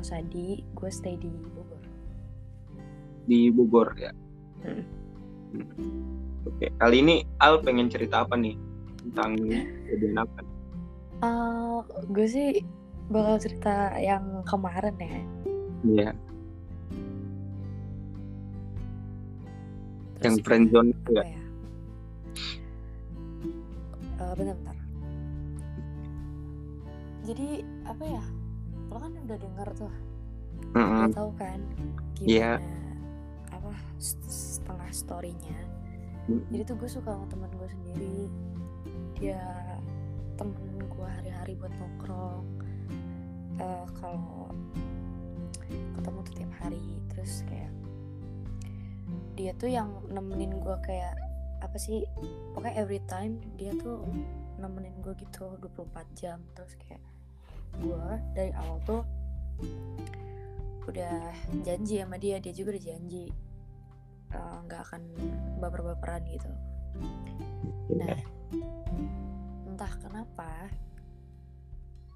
Rosadi, gue stay di Bogor. Di Bogor ya. Hmm. Oke, kali ini Al pengen cerita apa nih tentang kejadian apa? Uh, gue sih bakal cerita yang kemarin ya. Iya. Terus Yang friendzone itu ya. ya? Eh, bentar-bentar. Jadi apa ya? Lo kan udah denger tuh, Mm-mm. udah tahu kan gimana Iya. apa setengah storynya. Mm. Jadi tuh gue suka sama teman gue sendiri. Dia temen gue hari-hari buat nongkrong. Eh, kalau ketemu tuh tiap hari, terus kayak dia tuh yang nemenin gue kayak apa sih? Pokoknya every time dia tuh nemenin gue gitu 24 jam terus kayak gue dari awal tuh udah janji sama dia dia juga udah janji eh, nggak akan baper-baperan gitu. Nah entah kenapa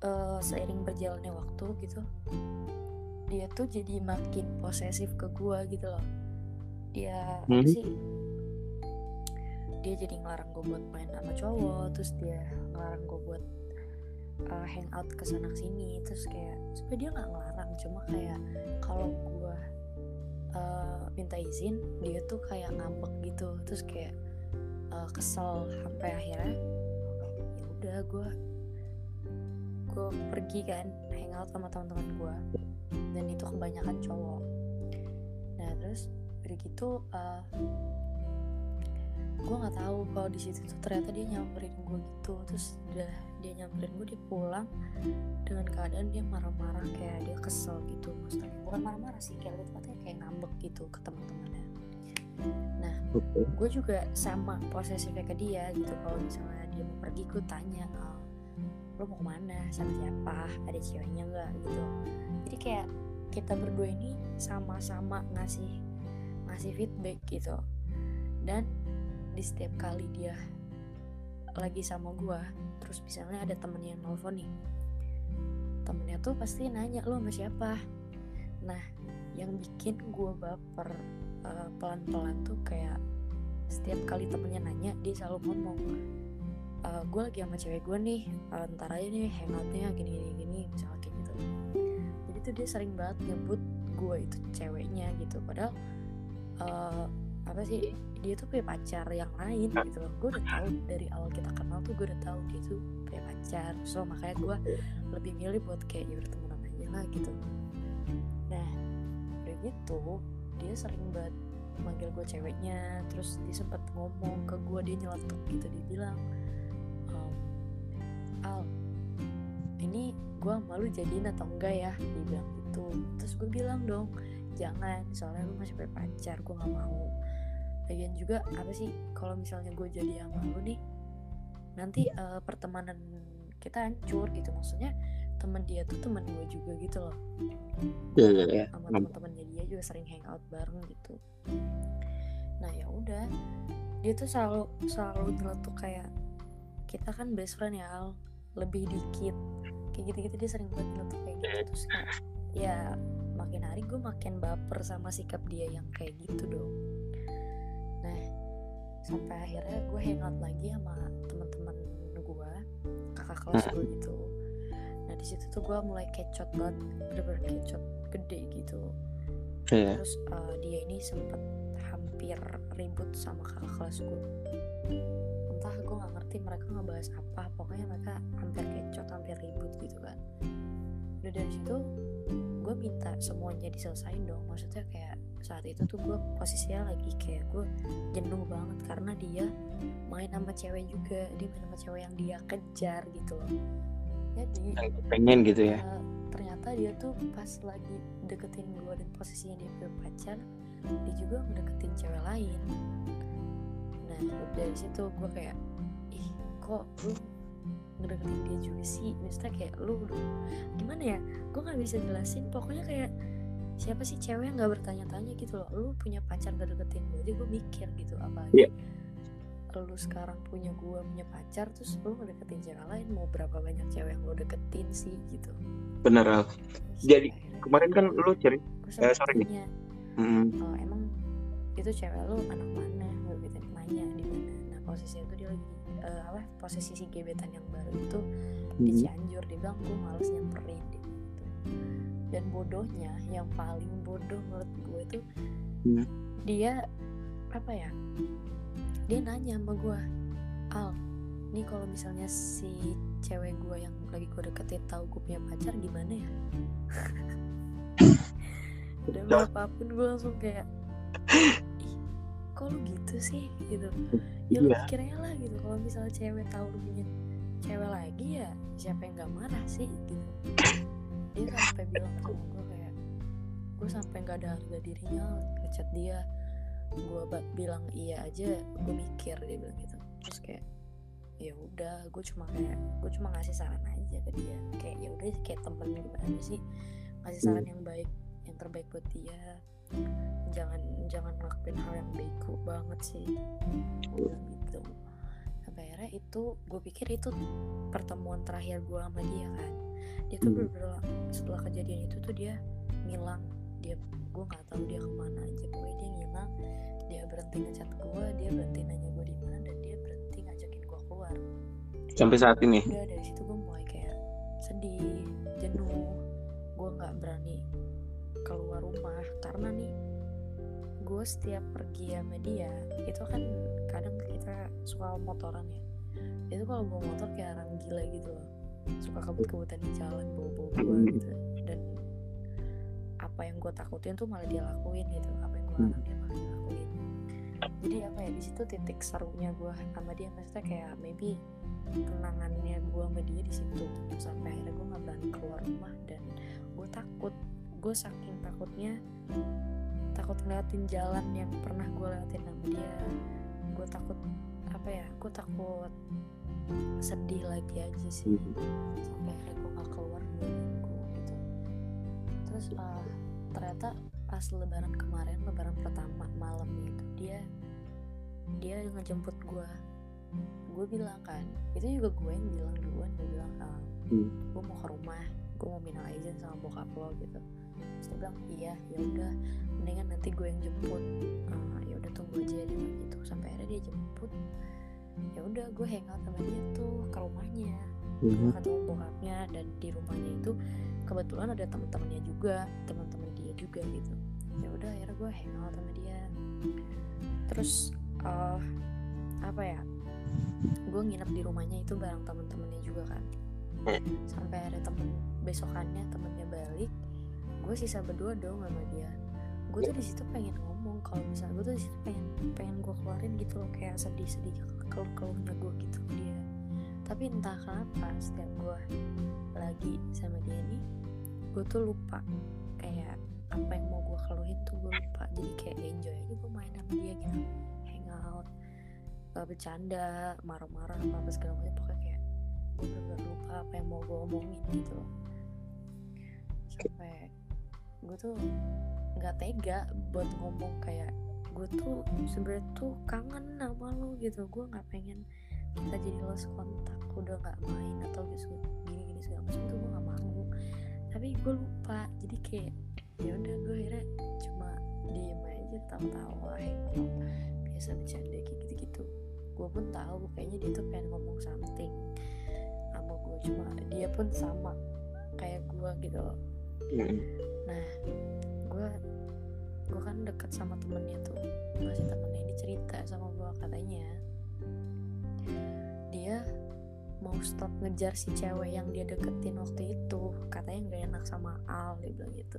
eh, seiring berjalannya waktu gitu dia tuh jadi makin posesif ke gue gitu loh. Dia apa Hmm. sih? Dia jadi ngelarang gue buat main sama cowok terus dia ngelarang gue buat uh, hangout ke sana sini. Terus kayak sebenarnya dia nggak ngelarang cuma kayak kalau gue uh, minta izin dia tuh kayak ngambek gitu. Terus kayak uh, kesel sampai akhirnya ya udah gue gue pergi kan hangout sama teman-teman gue dan itu kebanyakan cowok. Nah terus udah gitu uh, gue nggak tahu kalau di situ tuh ternyata dia nyamperin gue gitu. Terus udah dia nyamperin gue dia pulang dengan keadaan dia marah-marah kayak dia kesel gitu. Maksudnya bukan marah-marah sih kayak lebih tepatnya kayak ngambek gitu ke teman-temannya. Nah gue juga sama posesifnya ke dia gitu. Kalau misalnya dia mau pergi gue tanya "Al, lo mau ke mana? Sama siapa? Ada ceweknya nggak? Gitu. Jadi kayak kita berdua ini sama-sama ngasih ngasih feedback gitu. Dan di setiap kali dia lagi sama gua terus misalnya ada temennya yang nelfon nih. Temennya tuh pasti nanya lo sama siapa? Nah yang bikin gua baper eh, pelan-pelan tuh kayak setiap kali temennya nanya dia selalu ngomong "Eh, gue lagi sama cewek gue nih eh, ntar aja nih hangoutnya gini gini gini misalnya kayak gitu. Jadi tuh dia sering banget nyebut gue itu ceweknya gitu. Padahal eh, apa sih dia tuh punya pacar yang lain gitu. Loh gue udah tahu dari awal kita kenal tuh gue udah tahu dia tuh punya pacar. So makanya gue lebih milih buat kayak ya temenan aja lah gitu. Nah udah gitu dia sering banget manggil gue ceweknya terus dia sempat ngomong ke gue dia nyeletuk gitu dia bilang ehm, Al ini gue malu jadiin atau enggak ya? Dia bilang gitu. Terus gue bilang dong jangan soalnya lu masih punya pacar gue nggak mau lagian juga apa sih kalau misalnya gue jadi sama lu nih nanti eh, pertemanan kita hancur gitu. Maksudnya temen dia tuh temen gue juga gitu loh. Iya iya iya. sama teman-temannya dia juga sering hangout bareng gitu. Nah ya udah. Dia tuh selalu selalu nyeletuk kayak kita kan best friend ya Al. Lebih dikit. Kayak gitu-gitu dia sering banget nyeletuk kayak gitu. Terus kayak ya makin hari gue makin baper sama sikap dia yang kayak gitu dong sampai akhirnya gue hangout lagi sama teman-teman gue kakak kelas gue gitu. Nah di situ tuh gue mulai kecot banget bener-bener kecot gede gitu. Iya. terus uh, dia ini sempet hampir ribut sama kakak kelas gue. Entah gue nggak ngerti mereka ngebahas apa pokoknya mereka hampir kecot hampir ribut gitu kan udah dari situ gue minta semuanya diselesain dong. Maksudnya kayak saat itu tuh gue posisinya lagi kayak gue jenuh banget karena dia main sama cewek juga. Dia main sama cewek yang dia kejar gitu loh. Jadi pengen gitu ya. Uh, ternyata dia tuh pas lagi deketin gue dan posisinya dia punya pacar dia juga ngedeketin cewek lain. Nah dari situ gue kayak ih kok lu ngedeketin dia juga sih. Maksudnya kayak lu lu- gimana ya? Gue nggak bisa jelasin. Pokoknya kayak siapa sih cewek yang nggak bertanya-tanya gitu loh lu punya pacar gak deketin gue aja gue mikir gitu apa Iya. lu sekarang punya gue punya pacar terus lu ngedeketin cewek lain mau berapa banyak cewek yang lu deketin sih gitu. Bener Al. Jadi, kemarin kan lu cari eh, sorry nih. Mm, "Oh, emang itu cewek lu anak mana? Gue gitu nanya di mana. Nah posisinya tuh dia lagi eh, apa posisi si gebetan yang baru itu di mm, Cianjur dia bilang gue males nyamperin gitu. Dan bodohnya yang paling bodoh menurut gue itu Hmm. dia apa ya dia nanya sama gue Al nih kalau misalnya si cewek gue yang lagi gue deketin tahu gue punya pacar gimana ya? Dan apa pun gue langsung kayak kok lu gitu sih? Gitu. Ya lu iya. pikirnya lah gitu kalau misalnya cewek tahu lu punya cewek lagi ya siapa yang gak marah sih? Gitu. Dia sampai bilang sama gue kayak gue sampai nggak ada harga dirinya ngechat dia. Gue bilang iya aja gue mikir dia bilang gitu. Terus kayak ya udah gue cuma kayak gue cuma ngasih saran aja ke dia. Kayak ya udah kayak temen gimana sih? Ngasih saran yang baik yang terbaik buat dia. Jangan jangan ngelakuin hal yang bego banget sih. Gitu. Sampai akhirnya itu gue pikir itu pertemuan terakhir gue sama dia kan. Dia tuh Hmm. bener-bener setelah kejadian itu tuh dia ngilang. Dia gue nggak tahu dia ke mana aja. Pokoknya dia ngilang dia berhenti ngechat gue dia berhenti nanya gue di mana dan dia berhenti ngajakin gue keluar. Sampai saat ini? Udah dari situ gue mulai kayak sedih jenuh. Gue nggak berani keluar rumah. Karena nih gue setiap pergi sama dia itu kan kadang kita suka motoran ya. Itu kalau bawa motor kayak orang gila gitu loh. Suka kebut-kebutan di jalan bawa-bawa gue gitu. Dan apa yang gue takutin tuh malah dia lakuin gitu. Apa yang gue larang dia malah dia lakuin. Jadi apa ya di situ titik serunya gue sama dia. Maksudnya kayak maybe kenangannya gue sama dia di situ. Sampai akhirnya gue nggak berani keluar rumah dan gue takut gue saking takutnya takut ngeliatin jalan yang pernah gue lewatin sama dia. Gue takut apa ya gue takut sedih lagi aja sih. Sampai akhirnya gue gak keluar dua minggu gitu. Terus uh, ternyata pas lebaran kemarin lebaran pertama malam itu dia dia ngejemput gue. Gue bilang kan itu juga gue yang bilang duluan gue bilang uh, Hmm. gue mau ke rumah gue mau minal izin sama bokap lo gitu. Terus dia bilang iya ya udah mendingan nanti gue yang jemput. Uh, ya udah tunggu aja dia bilang gitu. Sampai akhirnya dia jemput. Ya udah gue hangout sama dia tuh ke rumahnya. Mhm. gue ketemu bokapnya dan di rumahnya itu kebetulan ada teman-temannya juga teman-teman dia juga gitu. Ya udah akhirnya gue hangout sama dia. Terus eh apa ya gue nginep di rumahnya itu bareng teman-temannya juga kan sampai ada temen besokannya temennya balik gue sisa berdua dong sama dia. Gue tuh di situ pengen ngomong kalau misalnya gue tuh di situ pengen pengen gue keluarin gitu loh kayak sedih-sedih keluh keluhnya gue gitu dia. Tapi entah kenapa setiap gue lagi sama dia nih gue tuh lupa kayak apa yang mau gue keluhin tuh gue lupa. Jadi kayak enjoy aja gue main sama dia gitu hangout bercanda marah-marah apa apa segala macam pokoknya kayak gue bener lupa apa yang mau gue omongin gitu sampai gue tuh nggak tega buat ngomong kayak gue tuh sebenernya tuh kangen sama lo gitu. Gue nggak pengen kita jadi lost kontak udah nggak main atau gitu gini gini segala macam tuh gue nggak mau. Tapi gue lupa. Jadi kayak ya udah gue akhirnya cuma diem aja tawa-tawa hangout biasa bercanda kayak gitu-gitu. Gue pun tahu kayaknya dia tuh pengen ngomong something gue cuma dia pun sama kayak gue gitu loh. Nah gue gue kan deket sama temennya tuh masih temennya ini cerita sama gue katanya. Dia mau stop ngejar si cewek yang dia deketin waktu itu katanya nggak enak sama Al dia bilang gitu.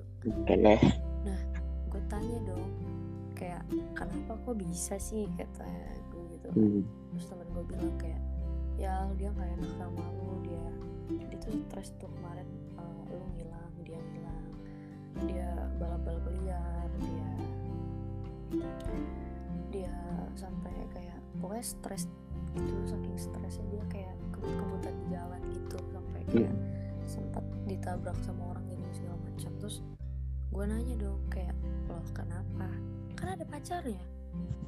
Eleh. gue tanya dong kayak kenapa kok bisa sih? kata gue gitu. Hmm. terus temen gue bilang kayak ya dia nggak enak sama lu dia dia tuh stres tuh kemarin uh, lu ngilang dia ngilang dia balap-balap liar dia dia sampai kayak pokoknya stres gitu saking stresnya dia kayak kebut-kebutan di jalan gitu sampai kayak sempat ditabrak sama orang gitu segala macam. Terus gue nanya dong kayak loh kenapa? Kan ada pacarnya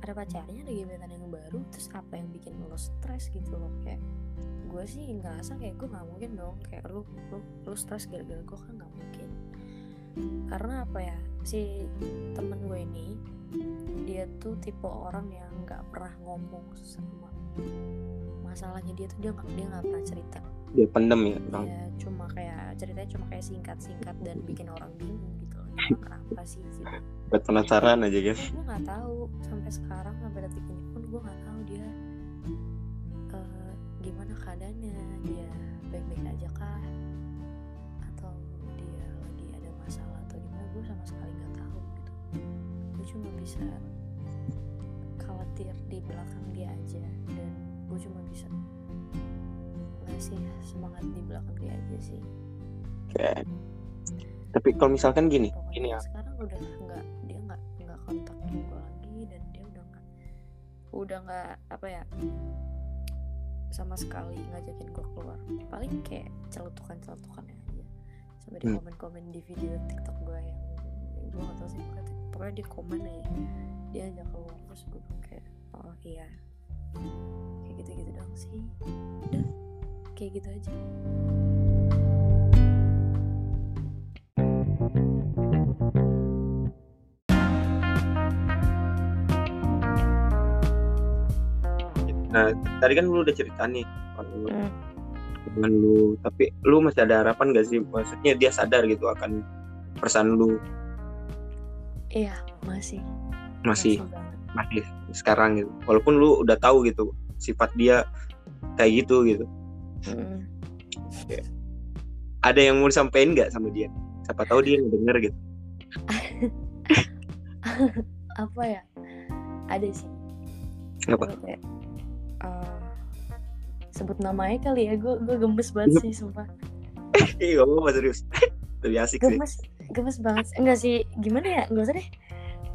ada pacarnya ada gebetan yang baru terus apa yang bikin lo stres gitu loh? Kayak gue sih ngerasa kayak gue nggak mungkin dong kayak lu lu lu stres gara-gara gue kan nggak mungkin. Karena apa ya si temen gue ini dia tuh tipe orang yang nggak pernah ngomong sama masalahnya dia tuh dia nggak dia nggak pernah cerita. Dia pendem ya ya cuma kayak ceritanya cuma kayak singkat-singkat dan bikin orang bingung gitu kenapa sih gitu. Buat penasaran aja guys. Gue nggak tahu. Sampai sekarang sampai detik ini pun gue nggak tahu dia eh, gimana keadaannya. Dia baik-baik aja kah? Atau dia lagi ada masalah atau gimana? Gue sama sekali nggak tahu gitu. Gue cuma bisa khawatir di belakang dia aja. Dan gue cuma bisa ngasih semangat di belakang dia aja sih. Kayak- tapi kalau misalkan gini Gini ya sekarang udah nggak dia nggak nggak kontak gue lagi dan dia udah nggak udah nggak apa ya sama sekali ngajakin gue keluar. Paling kayak celutukan celutukannya aja. Sampai di Hmm. komen komen di video tiktok gue yang gue nggak tahu sih pokoknya, pokoknya dia komen aja. Dia ajak keluar terus gue bilang kayak oh iya. Kayak gitu gitu dong sih. Udah kayak gitu aja nah tadi kan lu udah cerita nih kalau Hmm. lu tapi lu masih ada harapan gak sih? Maksudnya dia sadar gitu akan perasaan lu? Iya masih. Masih? Banget. Masih sekarang gitu. Walaupun lu udah tahu gitu sifat dia kayak gitu gitu. Mm. ada yang mau disampaikan nggak sama dia? Siapa tahu dia ngedenger gitu. Apa ya? Ada sih. Apa? Kayak, eh, sebut namanya kali ya. Gue gue gemes banget sih sumpah. Iya apa serius. Lebih asik sih. Gemes gemes banget. Enggak sih gimana ya? Nggak usah deh.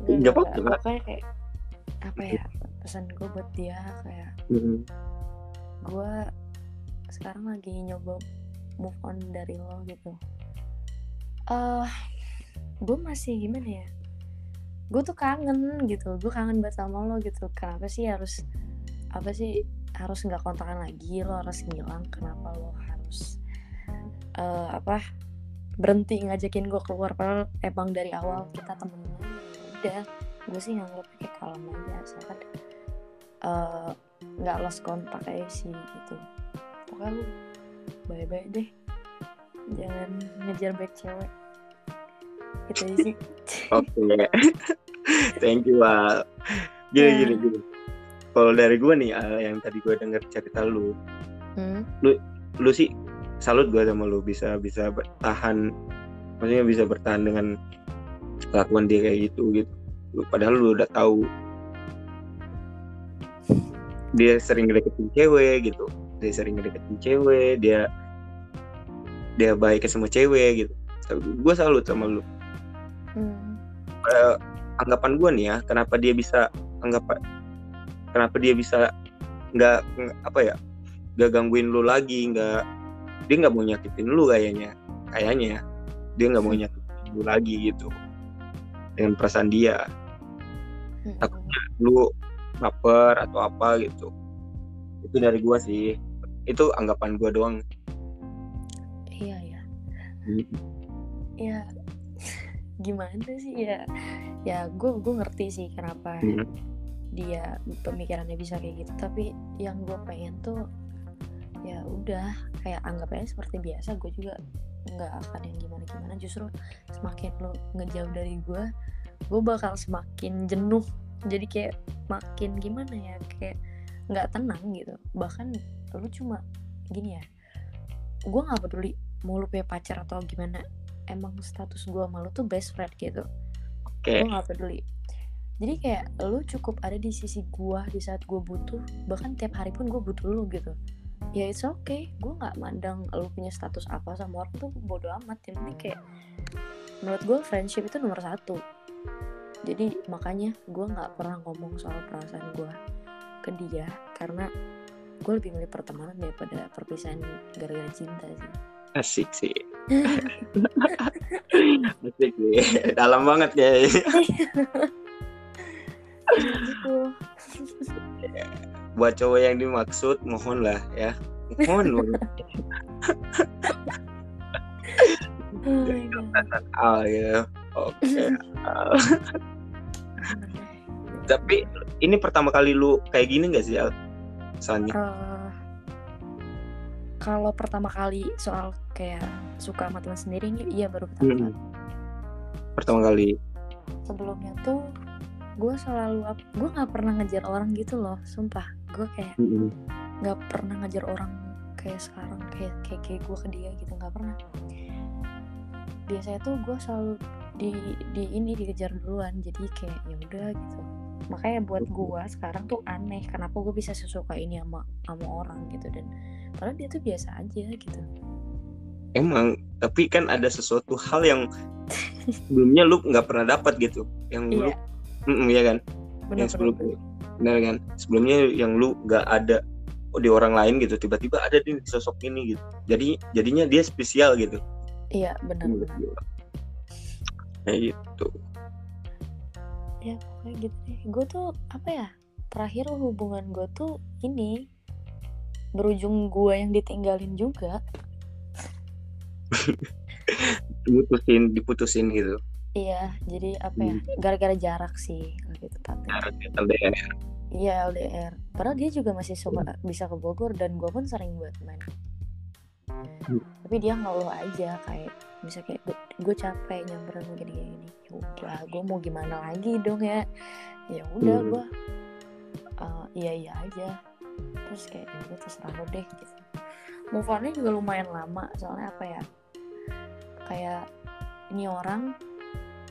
Nggak- apa-apa. pokoknya kayak apa ya pesan gue buat dia kayak Hmm. gue sekarang lagi nyoba move on dari lo gitu. Eh gue masih gimana ya? Gue tuh kangen gitu. Gue kangen banget sama lo gitu. Kenapa sih harus apa sih harus nggak kontakan lagi lo harus ngilang kenapa lo harus eh apa berhenti ngajakin gue keluar padahal emang dari awal kita temenan udah gue sih nganggep kayak kalem aja asalkan eh, nggak lost kontak aja sih gitu pokoknya lu bye bye deh jangan ngejar back cewek gitu aja sih Oke. Thank you, Al. Gini, Ya. gini, gini. Kalau dari gue nih, Al, yang tadi gue denger cerita lu, Hmm, lu sih salut gue sama lu bisa bisa bertahan, maksudnya bisa bertahan dengan kelakuan dia kayak gitu gitu. Lu, padahal lu udah tahu dia sering ngedeketin cewek gitu, dia sering ngedeketin cewek, dia dia baik ke semua cewek gitu. Gue salut sama lu. hmm, Eh, anggapan gue nih ya kenapa dia bisa anggap kenapa dia bisa nggak apa ya nggak gangguin lu lagi nggak dia nggak mau nyakitin lu kayaknya kayaknya. Ya. dia nggak mau nyakitin lu lagi gitu dengan perasaan dia. Hmm, Takutnya. lu baper atau apa gitu. Itu dari gua sih. Itu anggapan gua doang. Iya ya ya gimana sih ya? Ya gue gue ngerti sih kenapa Hmm. Dia pemikirannya bisa kayak gitu. Tapi yang gue pengen tuh ya udah kayak anggap aja seperti biasa gue juga nggak akan yang gimana gimana justru semakin lo ngejauh dari gue gue bakal semakin jenuh. Jadi kayak makin gimana ya kayak nggak tenang gitu. Bahkan lu cuma gini ya gue nggak peduli mau lu punya pacar atau gimana emang status gue sama lu tuh best friend gitu. Oke. Gue nggak peduli jadi kayak lu cukup ada di sisi gue di saat gue butuh bahkan tiap hari pun gue butuh lu gitu. Ya it's okay. Gue nggak mandang lu punya status apa sama orang tuh bodo amat. Yang penting kayak menurut gue friendship itu nomor satu. Jadi makanya gue nggak pernah ngomong soal perasaan gue ke dia karena gue lebih milih pertemanan daripada perpisahan gara-gara cinta sih. Asik sih. Asik sih. Dalam banget ya buat cowok yang dimaksud mohon lah ya. Mohon banget. oh my god Al ya oke Al. tapi ini pertama kali lu kayak gini gak sih Al? Soalnya. Eh, kalau pertama kali soal kayak suka sama teman sendiri ini iya baru pertama Mm-mm. kali. Pertama kali. Sebelumnya tuh gue selalu gue nggak pernah ngejar orang gitu loh sumpah gue kayak nggak pernah ngejar orang kayak sekarang kayak kayak, kayak gue ke dia gitu nggak pernah. Biasanya tuh gue selalu di di ini dikejar duluan jadi kayak ya udah gitu. Makanya buat gue sekarang tuh aneh kenapa gue bisa sesuka ini sama sama orang gitu dan padahal dia tuh biasa aja gitu. Emang tapi kan ada sesuatu hal yang sebelumnya lu nggak pernah dapat gitu yang lu iya. Mm-mm, iya kan? Bener yang sebelumnya benar kan? Sebelumnya yang lu nggak ada di orang lain gitu tiba-tiba ada di sosok ini gitu. Jadi jadinya dia spesial gitu. Iya benar benar gua. kayak gitu. Ya pokoknya gitu deh. Gue tuh apa ya terakhir hubungan gue tuh ini berujung gue yang ditinggalin juga. Diputusin diputusin gitu iya jadi apa ya gara-gara jarak sih lebih tepatnya Jarak LDR iya LDR padahal dia juga masih suka bisa ke Bogor dan gue pun sering buat main. Hmm. tapi dia ngeluh aja kayak bisa kayak gue capek nyamperin gue gini gini ya udah gue mau gimana lagi dong ya? Ya udah Hmm. gue uh, iya iya aja. Terus kayak ya udah terserah lo deh gitu. Move on-nya juga lumayan lama soalnya apa ya kayak ini orang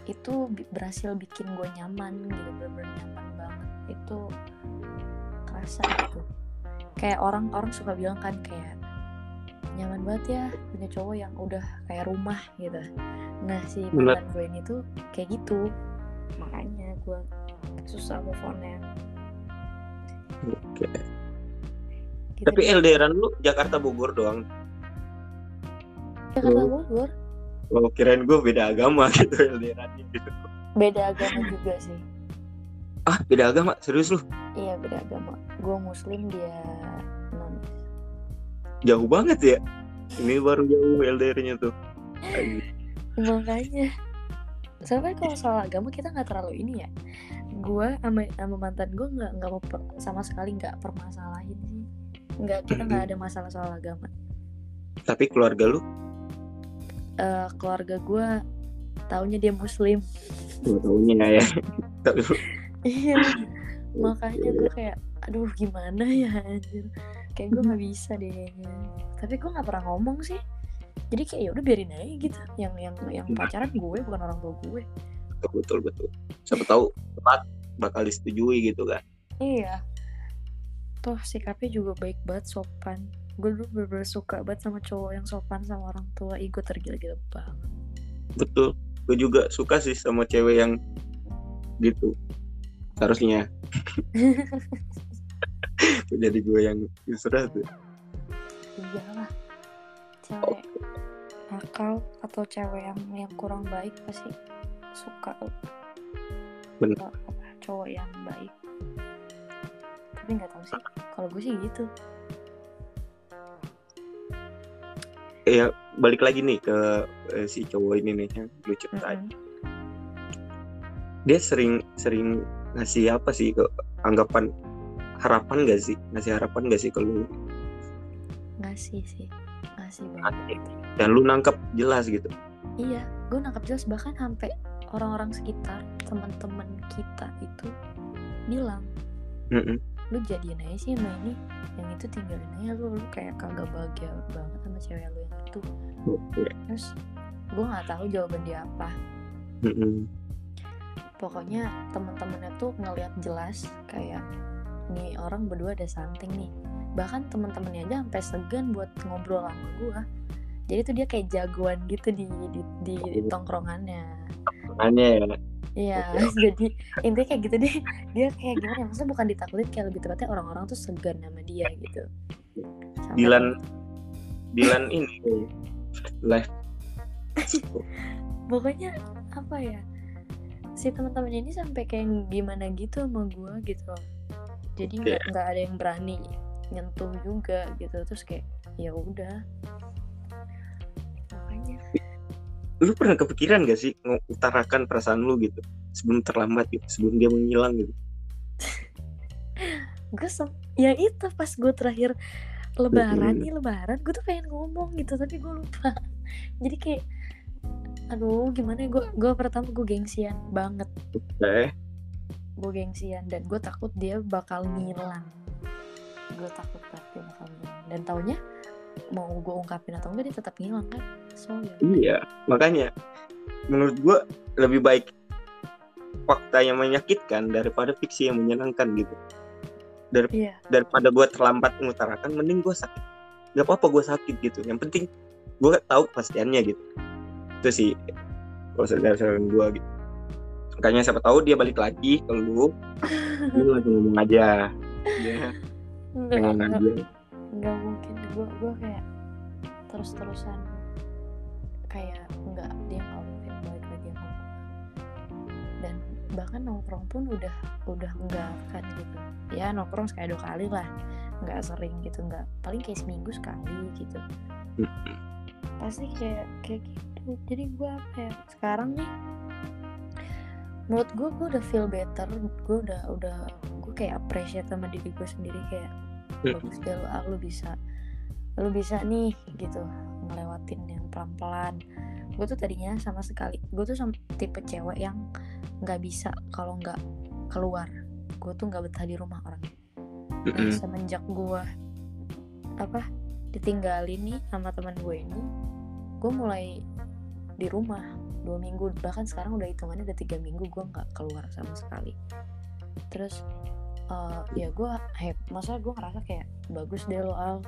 itu berhasil bikin gue nyaman gitu bener-bener nyaman banget. Itu kerasa gitu. Kayak orang orang suka bilang kan kayak nyaman banget ya punya cowok yang udah kayak rumah gitu. Nah si mantan gue ini tuh kayak gitu. Makanya gue susah move on-nya. Oke. gitu tapi. LDRan lu Jakarta Bogor doang? Jakarta. Bogor oh kirain gue beda agama gitu LDRan gitu beda agama juga sih. Ah beda agama? Serius lu? Iya beda agama. Gue muslim dia non. Jauh banget ya? Ini baru jauh LDR-nya tuh. Makanya. Soalnya kalau soal agama kita nggak terlalu ini ya. Gue sama sama mantan gue nggak nggak mau per- sama sekali nggak permasalahin sih. Nggak kita nggak ada masalah soal agama. Tapi keluarga lu Eh, keluarga gue taunya dia muslim. Dua tahunnya ya. Iya. Makanya gue kayak aduh gimana ya anjir. Kayak gue nggak bisa deh. Kayaknya tapi gue nggak pernah ngomong sih. Jadi kayak ya udah biarin aja gitu. Yang yang yang pacaran gue bukan orang tua gue. Betul betul betul. Siapa tahu tepat bakal disetujui gitu kan. Iya. Tuh sikapnya juga baik banget sopan. Gue dulu bener-bener suka banget sama cowok yang sopan sama orang tua. Ih gue tergila-gila banget. betul gue juga suka sih sama cewek yang gitu seharusnya jadi gue yang diserah tuh Iyalah. Cewek nakal atau cewek yang yang kurang baik pasti suka Bener. Cowok yang baik. Tapi nggak tahu sih. Kalau gue sih gitu. Ya balik lagi nih ke eh, si cowok ini nih yang lu ceritain Mm-mm. dia sering sering ngasih apa sih ke anggapan harapan gak sih ngasih harapan gak sih ke lu Ngasih sih. Ngasih banget. dan lu nangkep jelas gitu Iya, gue nangkap jelas bahkan sampai orang-orang sekitar, teman-teman kita itu bilang, Mm-mm. Lu jadian aja sih sama ini, yang itu tinggalin aja lu, lu kayak kagak bahagia banget sama cewek lu yang itu. Terus gue nggak tahu jawaban dia apa. Pokoknya teman-temannya tuh ngelihat jelas kayak nih orang berdua ada something nih. Bahkan teman-temannya aja sampai segan buat ngobrol sama gue. Jadi tuh dia kayak jagoan gitu di di, di tongkrongannya. Makanya ya. Iya, jadi intinya kayak gitu deh. Dia kayak gimana ya? Maksudnya bukan ditakutin kayak lebih tepatnya orang-orang tuh segan sama dia gitu. Sampai Dilan Dilan ini. Live pokoknya apa ya? si teman-teman ini sampai kayak gimana gitu sama gue gitu. Loh jadi nggak nggak ada yang berani nyentuh juga gitu. Terus kayak ya udah lu pernah kepikiran gak sih mengutarakan perasaan lu gitu? Sebelum terlambat gitu sebelum dia menghilang gitu. Gue sem- ya itu pas gue terakhir lebaran nih lebaran gue tuh pengen ngomong gitu tapi gue lupa. Jadi kayak aduh gimana ya gue gue pertama gue gengsian banget. Oke. Gue gengsian dan gue takut dia bakal ngilang. Gue takut banget dia bakal ngilang. Dan taunya mau gue ungkapin atau enggak dia tetap ngilang kan so ya udah. iya makanya menurut gua lebih baik fakta yang menyakitkan daripada fiksi yang menyenangkan gitu. Iya. daripada gua terlambat mengutarakan mending gua sakit. Nggak apa-apa gua sakit gitu. Yang penting gua tahu kepastiannya gitu. Itu sih kalau saran gua gitu. Makanya siapa tahu dia balik lagi ke lu. Lu langsung ngomong aja. Enggak pengen enggak aja. Nggak mungkin. Gue gue kayak terus terusan kayak nggak dia nggak mungkin balik lagi sama gue dan bahkan nongkrong pun udah udah enggak kan gitu. Ya nongkrong sekali dua kali lah. Nggak sering gitu nggak paling kayak seminggu sekali gitu. Pasti kayak kayak gitu. Jadi gue apa ya sekarang nih menurut gue gue udah feel better. Gue udah udah gue kayak appreciate sama diri gue sendiri. Kayak bagus deh lu, ah, lu bisa lu bisa nih gitu ngelewatin yang pelan-pelan. Gue tuh tadinya sama sekali gue tuh sama tipe cewek yang nggak bisa kalau nggak keluar. Gue tuh nggak betah di rumah orangnya nah, Mm-mm. semenjak gue apa ditinggalin nih sama teman gue ini gue mulai di rumah dua minggu. Bahkan sekarang udah hitungannya udah tiga minggu gue nggak keluar sama sekali. Terus eh, ya gue hep masa gue ngerasa kayak bagus deh lo al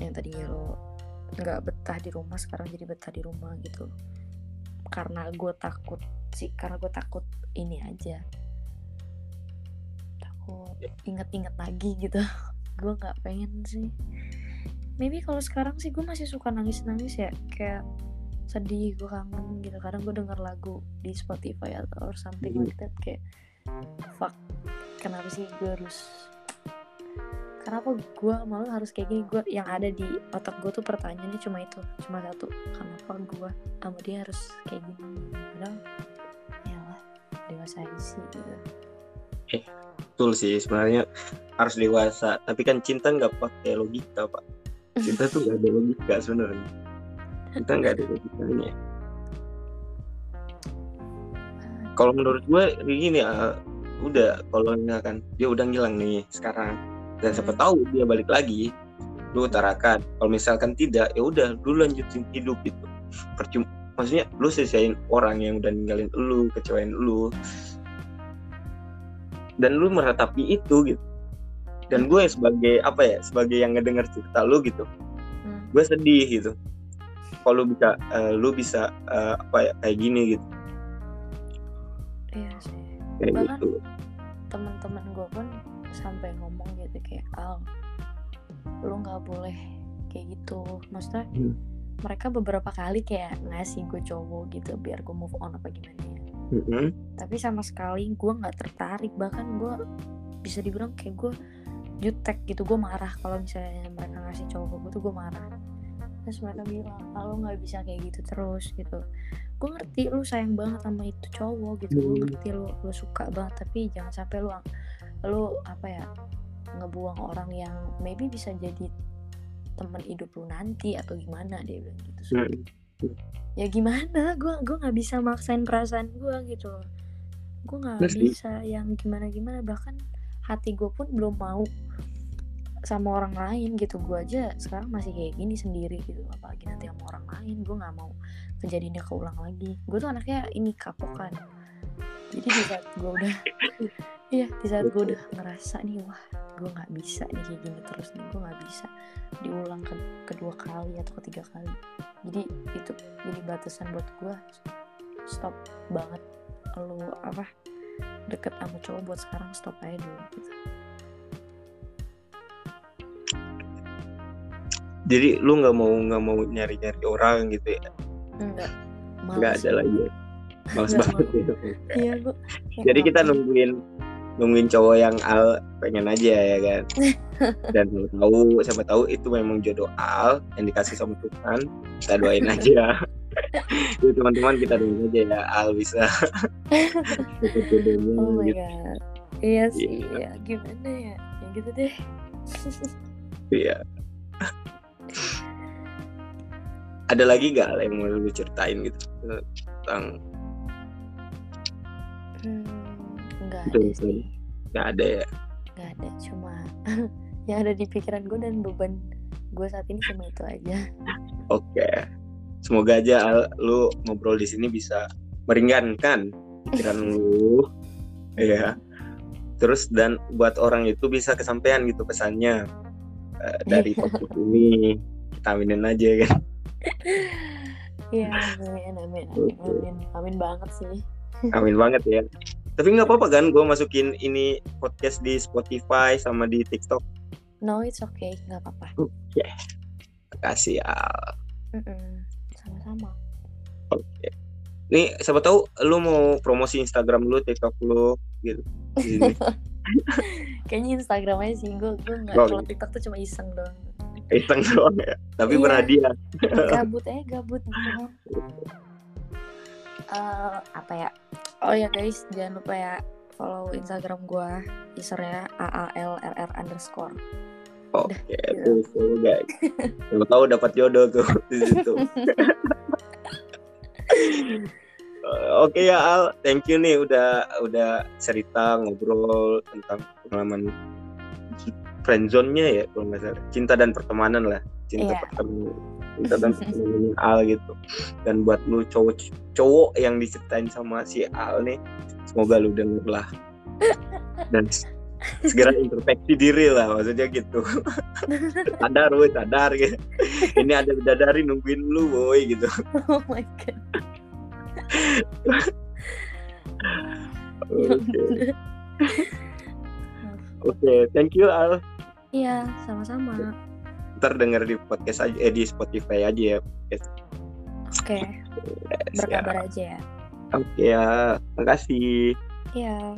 yang tadinya lo nggak betah di rumah sekarang jadi betah di rumah gitu. Karena gue takut sih karena gue takut ini aja. Takut inget-inget lagi gitu. Gue nggak pengen sih. Maybe kalau sekarang sih gue masih suka nangis-nangis ya kayak sedih gue kangen gitu. Kadang gue denger lagu di Spotify atau or something Hmm. like that kayak fuck kenapa sih gue harus kenapa gue malah harus kayak gini gue yang ada di otak gue tuh pertanyaannya cuma itu cuma satu kenapa gue sama dia harus kayak gini? Padahal ya lah dewasa sih gitu. Betul sih sebenarnya harus dewasa. Tapi kan cinta nggak pakai logika pak. Cinta tuh nggak ada logika sebenarnya. Cinta nggak ada logikanya. Kalau menurut gue gini ya udah kalau misalkan dia udah ngilang nih sekarang dan siapa tahu dia balik lagi lu utarakan. Kalau misalkan tidak ya udah lu lanjutin hidup itu percuma maksudnya lu sisain orang yang udah ninggalin lu kecewain lu. Dan lu meratapi itu gitu. Dan gue sebagai apa ya sebagai yang ngedenger cerita lu gitu Hmm. gue sedih gitu. Kalau lu bisa eh, lu bisa eh, apa ya kayak gini gitu. Iya sih. Kayak Bahkan gitu. teman-teman gue pun sampai ngomong gitu kayak al lu nggak boleh kayak gitu maksudnya Hmm. mereka beberapa kali kayak ngasih gue cowok gitu biar gue move on apa gimana ya Mm-mm. tapi sama sekali gue nggak tertarik bahkan gue bisa dibilang kayak gue jutek gitu gue marah kalau misalnya mereka ngasih cowok gue tuh gue marah terus mereka bilang ah, lu nggak bisa kayak gitu terus gitu gue ngerti lu sayang banget sama itu cowok gitu gue Hmm. ngerti lu lu suka banget tapi jangan sampai lu lu apa ya ngebuang orang yang maybe bisa jadi teman hidup lu nanti atau gimana dia bilang gitu. So, Mm. ya gimana? Gue gue nggak bisa maksain perasaan gue gitu loh. Gue nggak bisa yang gimana gimana bahkan hati gue pun belum mau sama orang lain gitu. Gue aja sekarang masih kayak gini sendiri gitu. Apalagi nanti sama orang lain gue nggak mau kejadiannya keulang lagi. Gue tuh anaknya ini kapokan jadi di saat gue udah iya di saat gue udah ngerasa nih wah gue nggak bisa nih kayak gini terus nih gue nggak bisa diulang ke kedua kali atau ketiga kali. Jadi itu jadi batasan buat gue stop banget lu apa deket sama cowok buat sekarang stop aja dulu gitu. Jadi lu nggak mau nggak mau nyari nyari orang gitu ya? Enggak nggak ada lagi ya. Males banget ya. iya gue Jadi kita nungguin nungguin cowok yang Al pengen aja ya kan. Dan tahu siapa tahu itu memang jodoh Al yang dikasih sama Tuhan. Kita doain aja. Jadi teman-teman kita doain aja ya Al bisa jodohnya oh my gitu. god iya sih Iya. ya gimana ya ya gitu deh Iya. Ada lagi gak yang mau lu ceritain gitu tentang hmm, nggak ada sih nggak ada ya? nggak ada cuma yang ada di pikiran gue dan beban gue saat ini cuma itu aja Oke. Semoga aja lu ngobrol di sini bisa meringankan pikiran lu. Iya. Terus dan buat orang itu bisa kesampaian gitu pesannya eh, dari podcast ini. Kita aminin aja kan. Iya, amin, amin, amin, amin, amin banget sih. Amin banget ya. Tapi nggak apa-apa kan gue masukin ini podcast di Spotify sama di TikTok. No, it's okay, nggak apa-apa. Makasih Al. Sama-sama. Oke. Nih, siapa tahu lu mau promosi Instagram lu, TikTok lu gitu. Kayaknya Instagram aja sih, gue gue nggak Oh, kalau iya. TikTok tuh cuma iseng doang. Iseng doang ya. Tapi Iya. berhadiah. Gabut aja, gabut Eh, apa ya? Oh ya guys, jangan lupa ya follow Instagram gue, usernya a a l r r underscore. Oke, tuh, tuh guys. Siapa tahu dapat jodoh tuh di situ. Oke ya Al, thank you nih udah udah cerita ngobrol tentang pengalaman friendzone-nya ya kalau nggak salah. Cinta dan pertemanan lah, cinta Iya. pertemanan, cinta dan pertemanan Al gitu. Dan buat lu cowok cowok yang diceritain sama si Al nih, semoga lu denger lah. Dan segera introspeksi diri lah maksudnya gitu. sadar woi sadar gitu. Ini ada bidadari nungguin lu woi gitu. oh my god. Oke. Oke, thank you Al. Iya, sama-sama. Ntar denger di podcast aja, eh, di Spotify aja ya. Oke, Yes, ya. berkabar aja ya. Oke ya, makasih. Iya.